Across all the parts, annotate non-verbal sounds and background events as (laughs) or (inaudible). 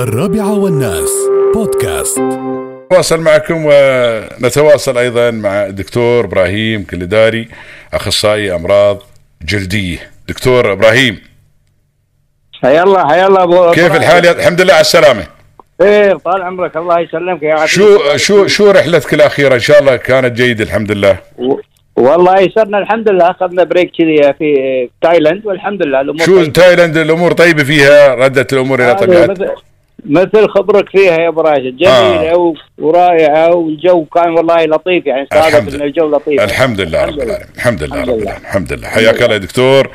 الرابعة والناس. بودكاست. نتواصل معكم ونتواصل أيضا مع الدكتور إبراهيم كلداري أخصائي أمراض جلدية. دكتور إبراهيم. حيا الله حيا الله ابو كيف الحال؟ يا- الحمد لله على السلامة. خير طال عمرك. الله يسلمك يا عزيزي شو شو شو رحلتك الأخيرة؟ إن شاء الله كانت جيدة الحمد لله. و- والله يسرنا الحمد لله. أخذنا بريك كذي في تايلاند والحمد لله الأمور شو طيبة. تايلاند الأمور طيبة فيها؟ ردت الأمور إلى هذه طبيعتها مثل خبرك فيها يا أبو راشد جميلة آه. و- ورائعة والجو كان والله لطيف يعني صادف. ان الجو لطيف الحمد لله رب. العالمين الحمد لله رب. العالمين الحمد لله حياك الله يا دكتور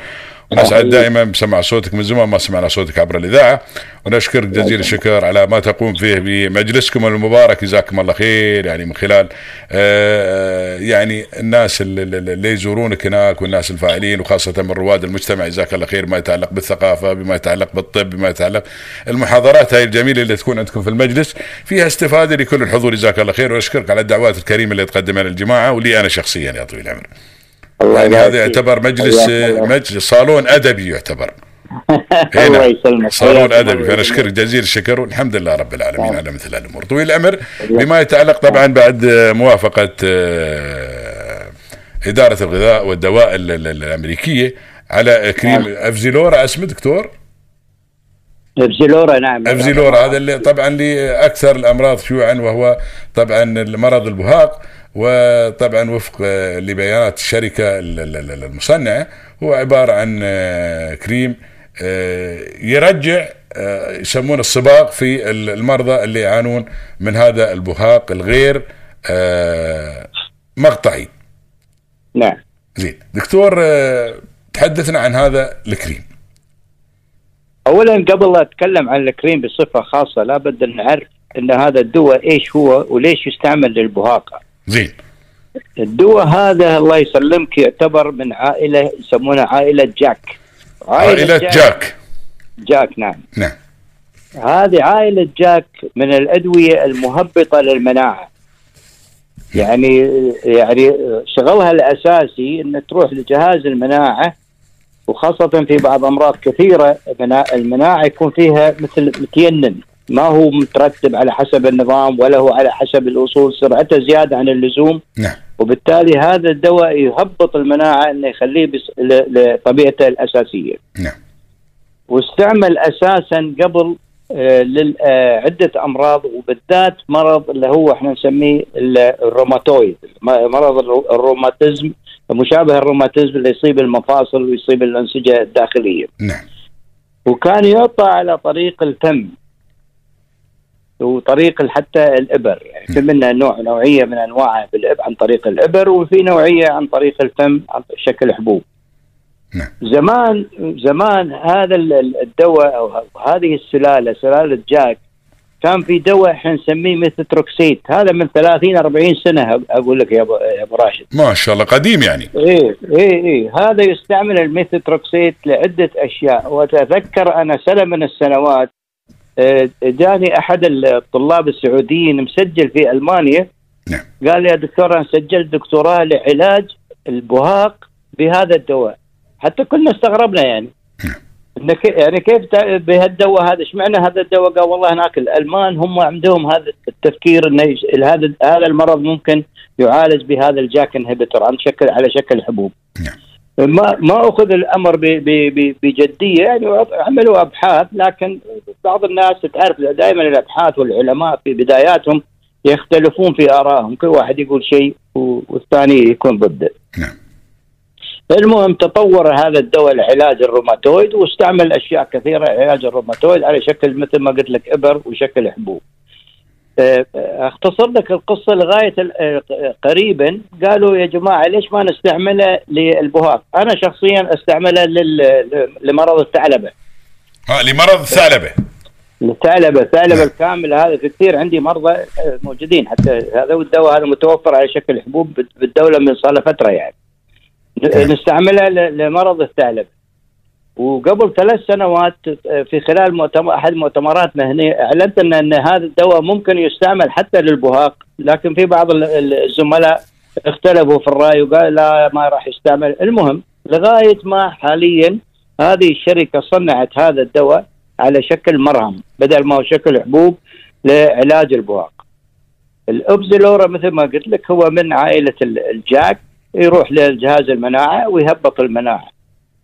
ونسعد. دائما بسمع صوتك من زمان ما سمعنا صوتك عبر الإذاعة. ونشكرك جزيل الشكر على ما تقوم فيه بمجلسكم المبارك. جزاكم الله خير. يعني من خلال آه، يعني الناس اللي- يزورونك هناك والناس الفاعلين وخاصة من رواد المجتمع جزاك الله خير. بما يتعلق بالثقافة بما يتعلق بالطب بما يتعلق المحاضرات هاي الجميلة اللي تكون عندكم في المجلس. فيها استفادة لكل الحضور جزاك الله خير. وأشكرك على الدعوات الكريمة اللي تقدمها للجماعة ولي أنا شخصيا يا طويل العمر. الله يعني هذا. يعتبر مجلس الله. مجلس صالون أدبي يعتبر. (laughs) الله هنا. يسلمك. صالون الله أدبي. فأنا. أشكرك جزيل الشكر والحمد لله رب العالمين على مثل هالامور طويل الأمر. بما يتعلق طبعا بعد موافقة آه، إدارة الغذاء والدواء ال- ال- الأمريكية على كريم أفزيلورا. اسمه دكتور؟ افزلورا نعم. أفزيلورا. هذا اللي طبعا لأكثر الأمراض شيوعا وهو طبعا مرض البهاق. وطبعا وفق آه، لبيانات الشركة ال- ال- ال- المصنعه هو عبارة عن آه، كريم آه، يرجع يسمونه الصباغ في ال- المرضى اللي يعانون من هذا البهاق الغير مقطعي. نعم. زين. دكتور تحدثنا عن هذا الكريم. اولا قبل لا أتكلم عن الكريم بصفة خاصة لابد أن نعرف أن هذا الدواء إيش هو وليش يستعمل للبهاقة. زين. الدواء هذا الله يسلمك يعتبر من عائلة يسمونها عائلة جاك. عائلة جاك. جاك. نعم. نعم. هذه عائلة جاك من الأدوية المهبطة للمناعة. يعني يعني شغلها الأساسي إن تروح لجهاز المناعة وخاصة في بعض أمراض كثيرة منا- المناعة يكون فيها مثل متينن ما هو مترتب على حسب النظام ولا هو على حسب الأصول سرعته زيادة عن اللزوم. نعم. وبالتالي هذا الدواء يهبط المناعة إنه يخليه بس- ل- لطبيعته الأساسية. نعم. واستعمل أساسا قبل آه، لل- آه، عدة أمراض وبالذات مرض اللي هو إحنا نسميه ال- الروماتويد مرض الرو- الروماتيزم مشابه الروماتيزم اللي يصيب المفاصل ويصيب الأنسجة الداخلية. نعم. وكان يعطى على طريق الفم. وطريق حتى الإبر. يعني في منها نوع نوعية من أنواعها عن طريق الإبر وفي نوعية عن طريق الفم عن شكل حبوب. نعم. زمان زمان هذا ال- ال- الدواء أو هذه السلالة سلالة JAK كان في دواء إحنا نسميه ميثوتروكسيت. هذا من 30 40 سنة أقول لك يا ابو يا أبو راشد. ما شاء الله قديم يعني. إيه إيه إيه. هذا يستعمل الميثوتروكسيت لعدة أشياء. وأتذكر أنا سنة من السنوات جاني أحد الطلاب السعوديين مسجل في ألمانيا. نعم. قال لي يا دكتور أنا سجلت دكتوراه لعلاج البهاق بهذا الدواء. حتى كلنا استغربنا يعني. إن كي- يعني كيف بهالدواء هذا؟ اشمعنى هذا الدواء؟ قال والله هناك الألمان هم عندهم هذا التفكير إنه هذا هذا المرض ممكن يعالج بهذا ال JAK inhibitor عن شكل على شكل حبوب. نعم. ما ما أخذ الأمر بجدية يعني عملوا أبحاث لكن بعض الناس تعرف دائما الأبحاث والعلماء في بداياتهم يختلفون في آرائهم كل واحد يقول شيء والثاني يكون ضده نعم المهم تطور هذا الدواء لعلاج الروماتويد واستعمل أشياء كثيرة لعلاج الروماتويد على شكل مثل ما قلت لك إبر وشكل حبوب. آه، آه، اختصر لك القصة لغاية ال- آه، قريبا قالوا يا جماعة ليش ما نستعمله للبهاق؟ أنا شخصيا أستعمله لمرض الثعلبة. ها لمرض الثعلبة الثعلبة الثعلبة نعم. الكاملة هذا في كثير عندي مرضى آه، موجودين حتى هذا الدواء هذا متوفر على شكل حبوب بال- بالدولة من صار فترة يعني نعم. نستعملها ل- لمرض الثعلبة وقبل ثلاث سنوات آه، في خلال مؤتمر أحد مؤتمرات مهنيه أعلنت ان إن هذا الدواء ممكن يستعمل حتى للبهاق لكن في بعض ال- ال- الزملاء اختلفوا في الرأي وقال لا ما راح يستعمل. المهم لغاية ما حاليا هذه الشركة صنعت هذا الدواء على شكل مرهم بدل ما هو شكل حبوب لعلاج البواق الابزلورا مثل ما قلت لك هو من عائلة الجاك يروح للجهاز المناعة ويهبط المناعة.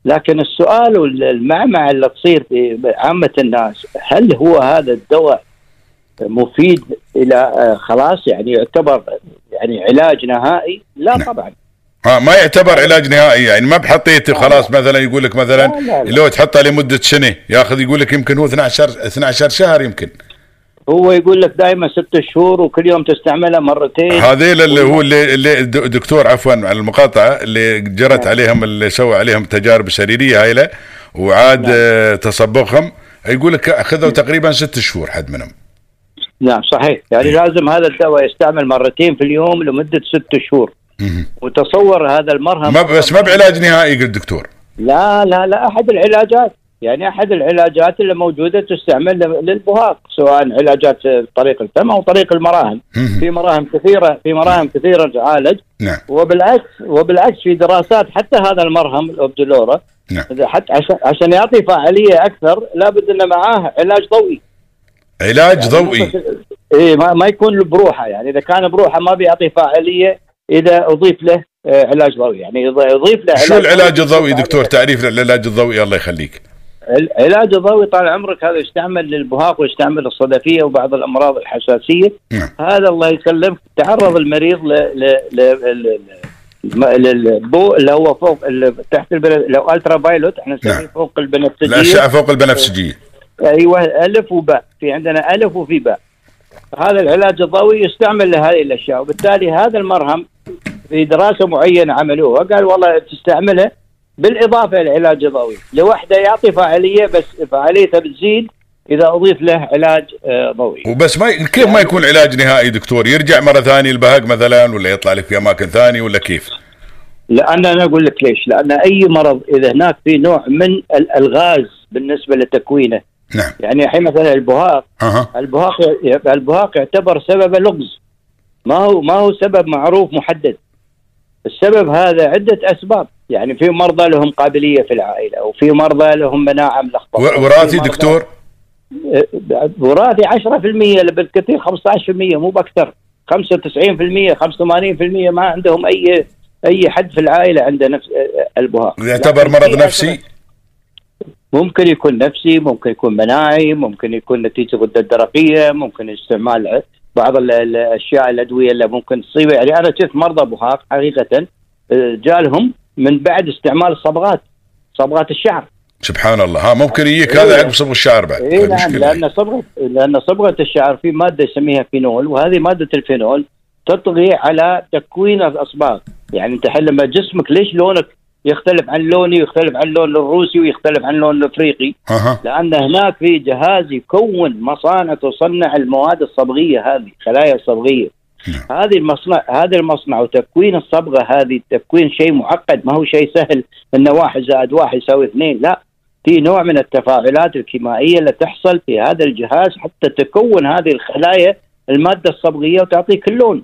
لكن السؤال والمعمعة اللي تصير في عامة الناس هل هو هذا الدواء مفيد إلى آه، خلاص يعني يعتبر يعني علاج نهائي لا نعم. طبعا ها ما يعتبر علاج نهائي يعني ما بحطيته خلاص مثلا يقول لك مثلا لا لا لا. لو تحطه لمدة سنة ياخذ يقول لك يمكن هو 12 12 شهر يمكن هو يقول لك دائما ست شهور وكل يوم تستعملها مرتين. هذيل اللي هو اللي, اللي دكتور عفوا على المقاطعة اللي جرت نعم. عليهم اللي سوى عليهم تجارب سريرية هايله وعاد نعم. تصبغهم. يقول لك أخذوا تقريبا ست شهور حد منهم. نعم صحيح. يعني إيه. لازم هذا الدواء يستعمل مرتين في اليوم لمدة ست شهور. وتصور هذا المرهم ما بس ما بعلاج نهائي قلت دكتور. لا لا لا أحد العلاجات. يعني أحد العلاجات اللي موجودة تستعمل للبهاق سواء علاجات طريق الفم أو طريق المراهم. في مراهم كثيرة في مراهم كثيرة تعالج. نعم. وبالعكس وبالعكس في دراسات حتى هذا المرهم الأوبدولورا نعم. حتى عشان عشان يعطي فاعلية أكثر لابد أنه معاه علاج ضوئي. علاج يعني ضوئي. اي ما, ما يكون بروحه. يعني إذا كان بروحه ما بيعطي فاعلية إذا أضيف له آه، علاج ضوئي. يعني يضيف له شو العلاج الضوئي دكتور؟ تعريف العلاج الضوئي الله يخليك. العلاج الضوئي طال عمرك هذا يستعمل للبهاق ويستعمل الصدفيه وبعض الأمراض الحساسية. نعم. هذا الله يسلمك. تعرض المريض ل ل البو اللي هو فوق اللي تحت البنف... ل ultraviolet إحنا نسميه نعم. فوق البنفسجية. الأشعة فوق البنفسجية. أيوه ألف وباء. في عندنا ألف وفي باء. هذا العلاج الضوئي يستعمل لهذه الأشياء. وبالتالي هذا المرهم في دراسة معينة عملوها قال والله تستعمله بالإضافة إلى العلاج الضوئي لوحدة يعطي فاعلية بس فاعليته بتزيد إذا أضيف له علاج آه، ضوئي. وبس ما كيف ما يكون علاج نهائي دكتور؟ يرجع مرة ثانية البهاق مثلا ولا يطلع لك في أماكن ثانية ولا كيف؟ لأن أنا أقول لك ليش؟ لأن أي مرض إذا هناك في نوع من الالغاز بالنسبة لتكوينه. نعم. يعني الحين مثلا البهاق أه. البهاق البهاق يعتبر سبب لغز. ما هو ما هو سبب معروف محدد. السبب هذا عدة أسباب. يعني في مرضى لهم قابلية في العائلة وفي مرضى لهم مناعة ملخبطة. وراثي دكتور؟ أه، وراثي 10% بالكثير 15% مو بأكثر. 95% 85% ما عندهم أي أي حد في العائلة عنده نفس أه، البهاق يعتبر مرض نفسي؟ ممكن يكون نفسي ممكن يكون مناعي ممكن يكون نتيجة غدة درقيه ممكن استعمال بعض الأشياء الأدوية اللي ممكن تصيبه يعني أنا شفت مرضى بهاق حقيقة أه، جالهم من بعد استعمال الصبغات صبغات الشعر. سبحان الله. ها ممكن يجيك هذا عقب صبغ الشعر بعد. اي نعم لأن صبغة لأن صبغة الشعر في مادة يسميها فينول وهذه مادة الفينول تطغي على تكوين الأصباغ. يعني أنت لما جسمك ليش لونك يختلف عن لوني ويختلف عن لون الروسي ويختلف عن لون الافريقي أه. لأن هناك في جهاز يكون مصانع تصنع المواد الصبغية هذه خلايا الصبغيه نعم. هذه المصنع هذا المصنع وتكوين الصبغة هذه تكوين شيء معقد ما هو شيء سهل إن واحد زائد واحد يساوي اثنين لا في نوع من التفاعلات الكيميائية اللي تحصل في هذا الجهاز حتى تكون هذه الخلايا المادة الصبغية وتعطيك اللون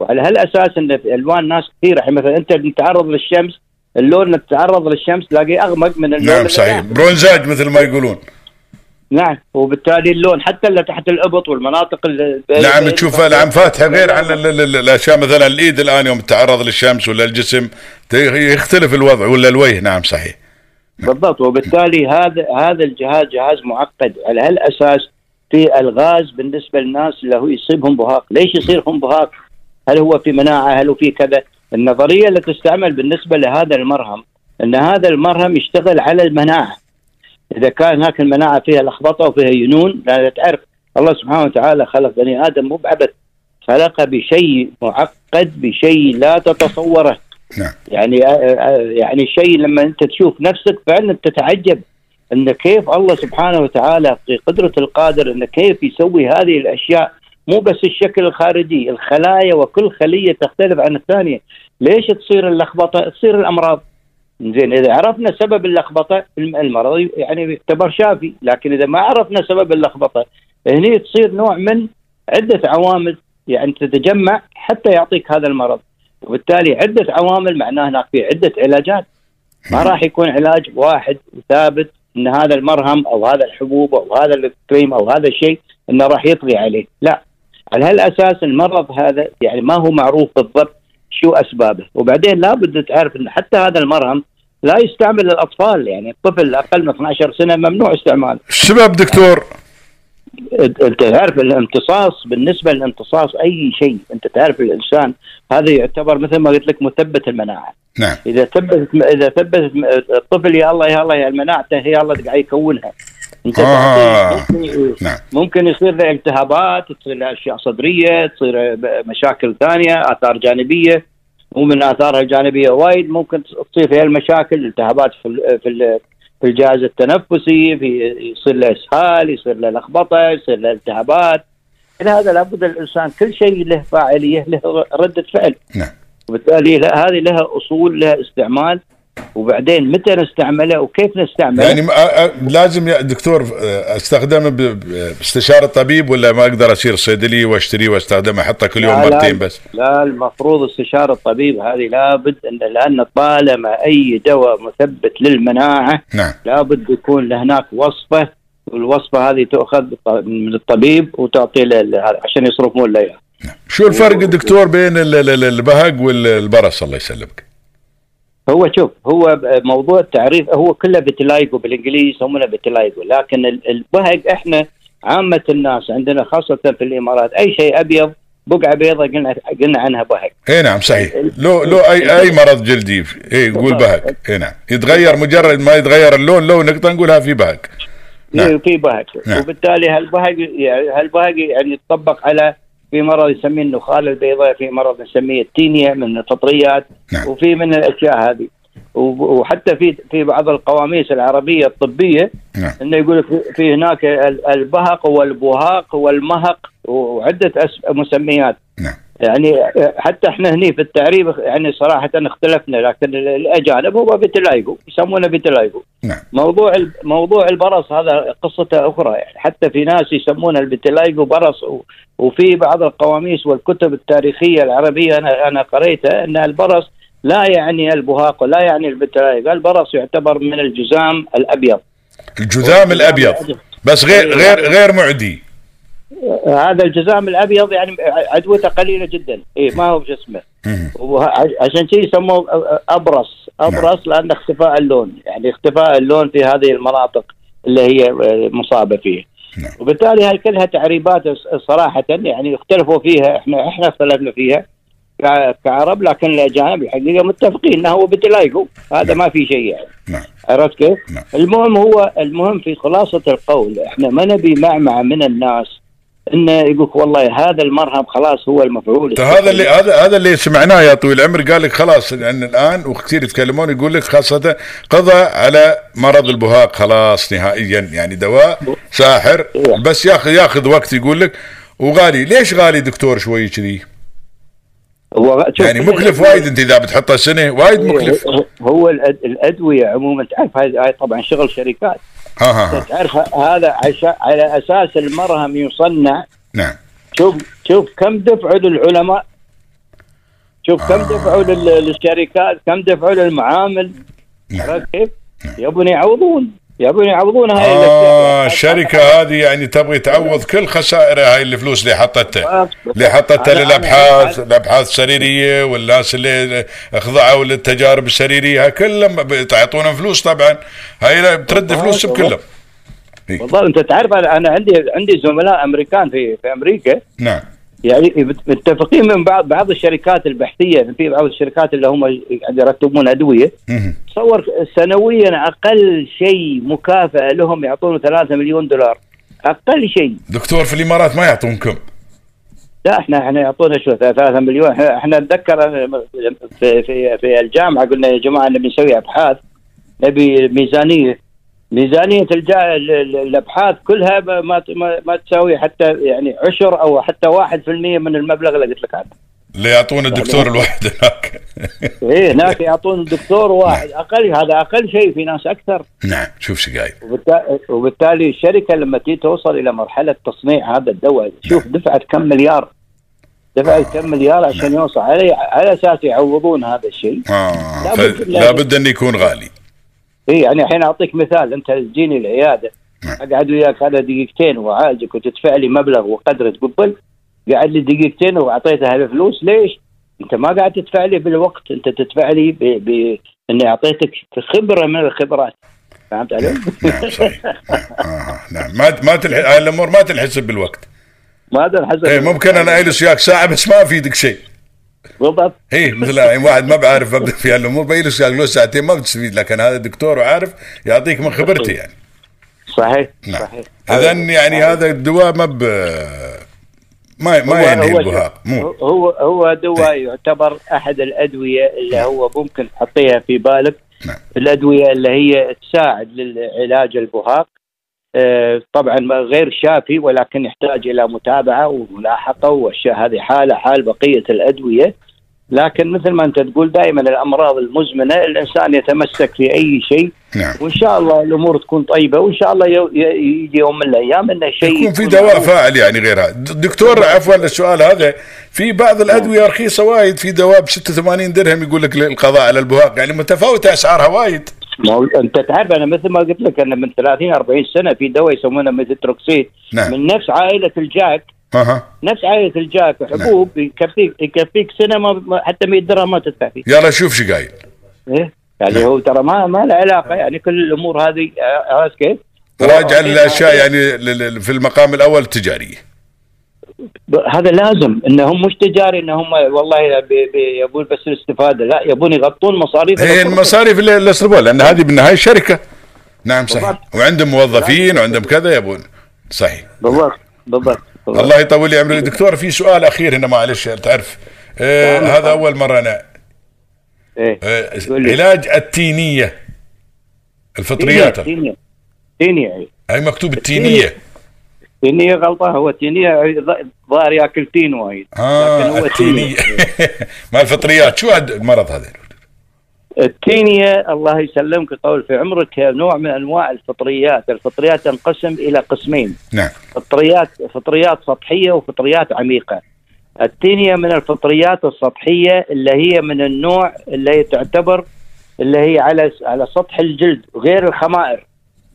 وعلى هالأساس إن في ألوان ناس كثيرة الحين مثلا أنت تتعرض للشمس اللون اللي تتعرض للشمس تلاقيه أغمق من اللون نعم صحيح برونزاج مثل ما يقولون نعم وبالتالي اللون حتى اللي تحت الأبط والمناطق اللي نعم تشوف نعم فاتحه غير عن الأشياء مثلا الإيد الآن يوم تتعرض للشمس ولا الجسم يختلف الوضع ولا الوجه نعم صحيح. بالضبط وبالتالي هذا هذا الجهاز جهاز معقد على هالأساس في ألغاز بالنسبة للناس اللي هو يصيبهم بهاق، ليش يصيرهم بهاق؟ هل هو في مناعة؟ هل هو في كذا؟ النظرية اللي تستعمل بالنسبة لهذا المرهم إن هذا المرهم يشتغل على المناعة. إذا كان هناك المناعة فيها لخبطه وفيها ينون لأن تعرف. الله سبحانه وتعالى خلق بني آدم مو بعبث. خلق بشيء معقد بشيء لا تتصوره. نعم. يعني آه، آه، يعني شيء لما أنت تشوف نفسك فعلا تتعجب. إن كيف الله سبحانه وتعالى في قدرة القادر إن كيف يسوي هذه الأشياء. مو بس الشكل الخارجي الخلايا وكل خلية تختلف عن الثانية. ليش تصير اللخبطة؟ تصير الأمراض. زين إذا عرفنا سبب اللخبطة المرض يعني يعتبر شافي لكن إذا ما عرفنا سبب اللخبطة هني تصير نوع من عدة عوامل يعني تتجمع حتى يعطيك هذا المرض. وبالتالي عدة عوامل معناه هناك في عدة علاجات. ما راح يكون علاج واحد ثابت إن هذا المرهم أو هذا الحبوب أو هذا الكريم أو هذا الشيء إنه راح يطغي عليه. لا. على هالأساس المرض هذا يعني ما هو معروف بالضبط. شو أسبابه. وبعدين لابد تعرف إن حتى هذا المرهم لا يستعمل الأطفال يعني الطفل أقل من 12 سنة ممنوع استعماله السبب دكتور. انت تعرف الامتصاص بالنسبة للامتصاص أي شيء أنت تعرف الإنسان هذا يعتبر مثل ما قلت لك مثبت المناعة. نعم. إذا ثبت إذا ثبت الطفل يا الله يا الله يا مناعته هي الله قاعد يكونها. انت آه. ممكن, نعم. ممكن يصير له التهابات تصير له أشياء صدرية تصير مشاكل ثانية آثار جانبية. ومن آثارها الجانبية وايد ممكن تصير فيها المشاكل التهابات في في في الجهاز التنفسي في يصير له إسهال يصير له لخبطة يصير له التهابات. هذا لابد الإنسان كل شيء له فاعلية له ردة فعل. نعم. وبالتالي هذه لها أصول لها استعمال. وبعدين متى نستعمله وكيف نستعمله؟ يعني لازم يا دكتور استخدمه باستشارة الطبيب ولا ما أقدر أصير صيدلي وأشتريه وأستخدمه احطه كل يوم مرتين بس؟ لا المفروض استشارة الطبيب هذه لابد ان لأن طالما أي دواء مثبت للمناعة نعم. لابد يكون هناك وصفة والوصفة هذه تؤخذ من الطبيب وتعطي عشان يصرفون له اياه. شو الفرق دكتور بين ال- ال- ال- البهق والبرص الله يسلمك. هو شوف هو موضوع التعريف هو كله بتلايجو بالانجليزي يسمونه بتلايجو لكن ال- البهق إحنا عامة الناس عندنا خاصة في الإمارات أي شيء أبيض بقعة بيضاء قلنا قلنا عنها بهق إي نعم صحيح. لو لو اي أي مرض جلدي إي يقول بهق إي نعم. يتغير مجرد ما يتغير اللون لو نقطه نقولها في بهق نعم. في بهق نعم. وبالتالي هالبهق يعني هالبهق يعني يطبق على في مرض يسميه النخاله البيضاء في مرض نسميه التينيا من الفطريات نعم. وفي من الأشياء هذه. وحتى في في بعض القواميس العربية الطبية نعم. إنه يقول في- هناك ال- البهق والبهاق والمهق وعدة مسميات. نعم. يعني حتى إحنا هني في التعريف يعني صراحة اختلفنا لكن ال- الأجانب هو بتلايجو يسمونه بتلايجو نعم. موضوع موضوع البرص هذا قصته أخرى يعني حتى في ناس يسمونه البتلايجو برص وفي بعض القواميس والكتب التاريخية العربية أنا أنا قريتها أن البرص لا يعني البهاق ولا يعني البتلايجو البرص يعتبر من الجزام الأبيض. الجذام الأبيض. بس غير غير غير معدي. هذا الجزام الأبيض يعني عدوته قليلة جدا. اي ما هو. وه- عشان كذي يسموه أبرص. أبرص لأن اختفاء اللون. يعني اختفاء اللون في هذه المناطق اللي هي مصابة فيه. نعم. وبالتالي هاي كلها تعريبات صراحة يعني اختلفوا فيها. إحنا إحنا اختلفنا فيها كع- كعرب لكن الأجانب الحقيقة متفقين إنه هو بتلايقوا هذا ما في شيء يعني. نعم. عرفت كيف؟ نعم. المهم هو المهم في خلاصة القول إحنا ما نبي معمعة من الناس انه يقول والله هذا المرهم خلاص هو المفعول. طيب هذا اللي هذا هذا اللي سمعناه يا طويل العمر. قال لك خلاص لأن الآن وكثير يتكلمون يقول لك خاصة قضى على مرض البهاق خلاص نهائيا يعني دواء ساحر. بس ياخذ ياخذ وقت يقول لك وغالي ليش غالي دكتور شوي كذي؟ هو يعني مكلف وايد انت إذا بتحطه سنة وايد مكلف. هو- الأدوية عموما تعرف هاي طبعا شغل شركات. ها ها ها تعرف هذا على أساس المرهم يصنع نعم. شوف شوف كم دفعوا للعلماء. شوف كم دفعوا لل- للشركات كم دفعوا للمعامل. نعم. عرفت كيف؟ يبون يعوضون. يبون يعوضون هاي آه. الشركة هذه يعني تبغي تعوض كل خسائرها هاي الفلوس اللي حطتها. اللي حطتها للأبحاث الأبحاث السريريه والناس اللي خضعوا للتجارب السريريه كلهم بتعطونهم فلوس طبعا. هاي بترد فلوسهم كلهم بالضبط أنت تعرف أنا عندي عندي زملاء أمريكان في في أمريكا. نعم. يعني متفقين من بعض بعض الشركات البحثية في بعض الشركات اللي هم يرتبون أدوية. تصور سنويا أقل شيء مكافأة لهم يعطون 3 مليون دولار. أقل شيء. دكتور في الإمارات ما يعطونكم؟ لا إحنا إحنا يعطونا شو 3 مليون. إحنا, نتذكر في في في الجامعة قلنا يا جماعة نبي نسوي أبحاث نبي ميزانية. ميزانية الأبحاث كلها ما ما تساوي حتى يعني عشر أو حتى 1% من المبلغ اللي قلت لك عنه. اللي يعطون الدكتور الواحد هناك. (laughs) إيه هناك يعطون الدكتور واحد. أقل هذا أقل شيء في ناس أكثر. نعم شوف شو قايل. وبالتالي, وبالتالي الشركة لما تيجي توصل إلى مرحلة تصنيع هذا الدواء شوف دفعت كم مليار. دفعت كم مليار عشان يوصل. على على أساس يعوضون هذا الشيء. آه لابد- ف- لابد انه يكون غالي. اي يعني الحين أعطيك مثال أنت تجيني العيادة نعم. أقعد وياك هذا دقيقتين وأعالجك وتدفع لي مبلغ وقدر تقبل قاعد لي دقيقتين واعطيته الفلوس ليش؟ أنت ما قاعد تدفع لي بالوقت أنت تدفع لي ب... ب... إني أعطيتك خبرة من الخبرات فهمت علي؟ نعم صحيح نعم, آه نعم. ما ما تلح... الأمور ما تنحسب بالوقت ما هذا حسب إيه ممكن أنا أجلس وياك ساعة بس ما أفيدك شيء بالضبط (laughs) إيه مثل يعني واحد ما بعرف أبدأ في هالأمور بجلس له ساعتين ما بتستفيد لكن هذا دكتور وعارف يعطيك من خبرته يعني. صحيح نعم. صحيح. اذا يعني هذا الدواء ما ب ما ما هو- ينهي هو- البهاق مو. هو هو دواء يعتبر أحد الأدوية اللي هو ممكن تحطيها في بالك نعم. الأدوية اللي هي تساعد للعلاج البهاق طبعا ما غير شافي ولكن يحتاج إلى متابعة وملاحقة والاشياء هذه حاله حال بقية الأدوية. لكن مثل ما أنت تقول دائما الأمراض المزمنة الإنسان يتمسك في أي شيء. نعم. وإن شاء الله الأمور تكون طيبة وإن شاء الله يجي يوم من الأيام انه شيء يكون في دواء معروف. فاعل يعني غير هذا د- دكتور عفوا السؤال هذا في بعض الأدوية رخيصة وايد في دواء ب 86 درهم يقول لك للقضاء على البهاق يعني متفاوتة أسعارها وايد. ما هو أنت تعرف أنا مثل ما قلت لك أنا من 30 40 سنة في دواء يسمونه ميثوتروكسين نعم. من نفس عائلة ال JAK. أها. نفس عائلة ال JAK. وحبوب يكفيك يكفيك سنة ما حتى 100 درهم ما تدفع فيه. يلا شوف شو قايل. إيه؟ يعني هو ترى ما ما له علاقة يعني كل الأمور هذه آه، عرفت كيف؟ راجع الأشياء يعني في المقام الأول التجارية. ب- هذا لازم إنهم مش تجاري إنهم والله يبون بس الاستفادة لا يبون يغطون مصاريف هي. المصاريف اللي اللي يصرفوها لأن هذه بالنهاية شركة نعم صحيح بالضبط. وعندهم موظفين وعندهم كذا يبون صحيح بالضبط بالضبط. الله يطول لي عمرك دكتور في سؤال أخير هنا معلش تعرف آه نعم. هذا أول مرة أنا إيه آه. علاج التينية الفطريات تينيا تينيا إيه. هي مكتوب التينية تينيا غلطة هو تينيا ظاهر ياكل تين وايد. آه لكن هو التينية. (laughs) ما الفطريات شو المرض هذا؟ التينيا الله يسلمك طول في عمرك هي نوع من أنواع الفطريات، الفطريات تنقسم إلى قسمين، نعم. فطريات فطريات سطحية وفطريات عميقة. التينيا من الفطريات السطحية اللي هي من النوع اللي هي تعتبر اللي هي على على سطح الجلد غير الخمائر.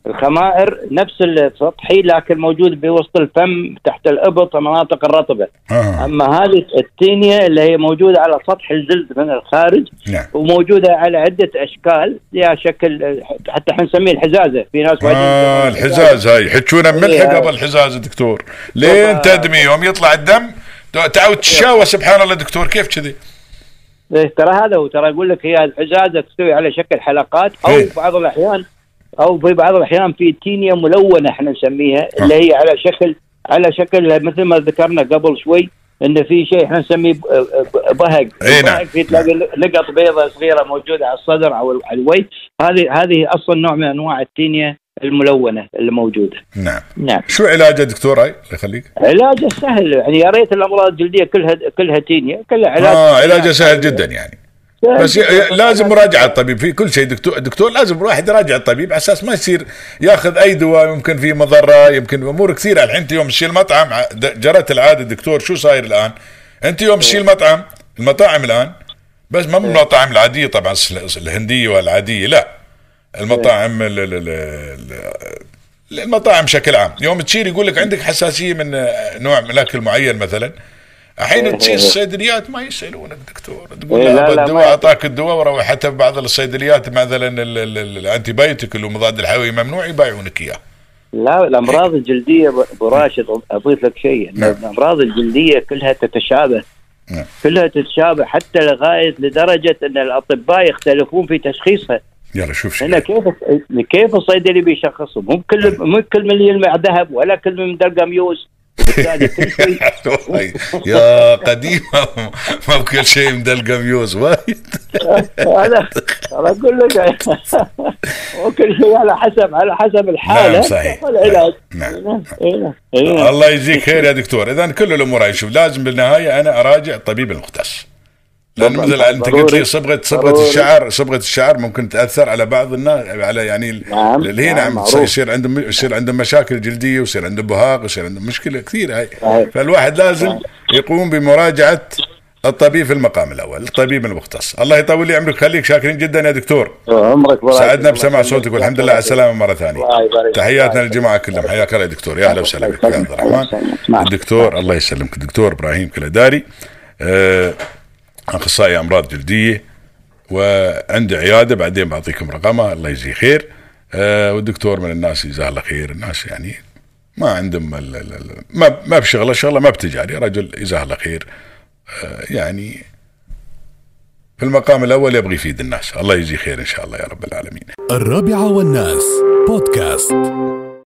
الخمائر نفس السطحي لكن موجود بوسط الفم تحت الإبط المناطق الرطبة. آه. أما هذه التينيا اللي هي موجودة على سطح الجلد من الخارج نعم وموجودة على عدة أشكال لها شكل حتى إحنا نسميه الحزازة في ناس آه الحزاز هاي يحجونه ملح. قبل الحزاز دكتور لين طبعا. تدمي يوم يطلع الدم تعود تشاوى سبحان الله دكتور كيف كذي إيه، ترى هذا هو ترى أقول لك هي الحزازة تستوي على شكل حلقات أو إيه. بعض الأحيان أو في بعض الأحيان في تينيا ملونة إحنا نسميها اللي هي على شكل على شكل مثل ما ذكرنا قبل شوي إن في شيء إحنا نسميه بهق إيه نعم. في تلاقي لقط بيضة صغيرة موجودة على الصدر أو على الوجه. هذه هذه أصلا نوع من أنواع التينيا الملونة اللي موجودة. نعم. نعم. شو علاجه دكتور هاي الله يخليك. علاجه سهل يعني يا ريت الأمراض الجلدية كلها كلها تينيا كلها علاج آه علاجه سهل جدا يعني. بس لازم مراجعة الطبيب. في كل شيء. دكتور دكتور لازم الواحد يراجع الطبيب على أساس ما يصير ياخذ أي دواء يمكن فيه مضرة يمكن أمور كثيرة. الحين أنت يوم تشيل مطعم جرت العادة دكتور شو صاير الآن؟ أنت يوم تشيل مطعم المطاعم الآن؟ بس ما من المطاعم العادية طبعا الهندية والعادية لا. المطاعم ال- ال- ال- ال- المطاعم بشكل عام. يوم تشيل يقول لك عندك حساسية من نوع من الأكل معين مثلا. الحين تصير الصيدليات ما يسألونك دكتور. تقول إيه، لا, الدواء أعطاك الدواء وروح حتى بعض الصيدليات مثلا ال- ال- ال- ال antibiotic اللي مضاد الحيوي ممنوع يبايعونك إياه. لا الأمراض الجلدية ب- ابو راشد أضيف لك شيء. نعم. الأمراض الجلدية كلها تتشابه. نعم. كلها تتشابه حتى لغاية لدرجة أن الأطباء يختلفون في تشخيصها. يلا شوف شو هنا كيف كيف الصيدلي بيشخصهم؟ مو كل مو كل من يلمع ذهب ولا كل من دلقه ميوز. (laughs) والله يا قديمة ما بكل شيء مدلقة ميوز وايد هذا أنا أقول لك (laughs) وكل شيء على حسب على حسب الحالة نعم، صحيح. والعلاج نعم. إيه، نعم. إيه، نعم. الله يجزيك خير يا دكتور اذا كل الأمور هاي شوف لازم بالنهاية أنا أراجع الطبيب المختص لأن. مثل أنت قلت. لي صبغه صبغة. الشعر صبغة الشعر ممكن تأثر على بعض الناس على يعني نعم، اللي هي نعم، نعم. يصير عندهم يصير عندهم مشاكل جلدية ويصير عندهم بهاق ويصير عندهم مشكلة كثيرة هاي صحيح. فالواحد لازم يقوم بمراجعة الطبيب في المقام الأول الطبيب المختص الله يطول لي عمرك خليك شاكرين جدا يا دكتور عمرك بارك سعدنا بسماع. صوتك والحمد لله على السلامة مرة ثانية تحياتنا. للجماعة كلهم حياك الله يا دكتور يا أهلا وسهلا بك يا عبد الرحمن نعم. الدكتور الله يسلمك الدكتور إبراهيم كلداري آه، أخصائي أمراض جلدية وعندي عيادة بعدين بعطيكم رقمه الله يجزيه خير. آه، والدكتور من الناس جزاه الله خير. الناس يعني ما عندهم ما ما بشغلة شغلة ما بتجاري رجل جزاه الله خير. آه، يعني في المقام الأول يبغى يفيد الناس. الله يجزيه خير إن شاء الله يا رب العالمين. الرابعة والناس بودكاست.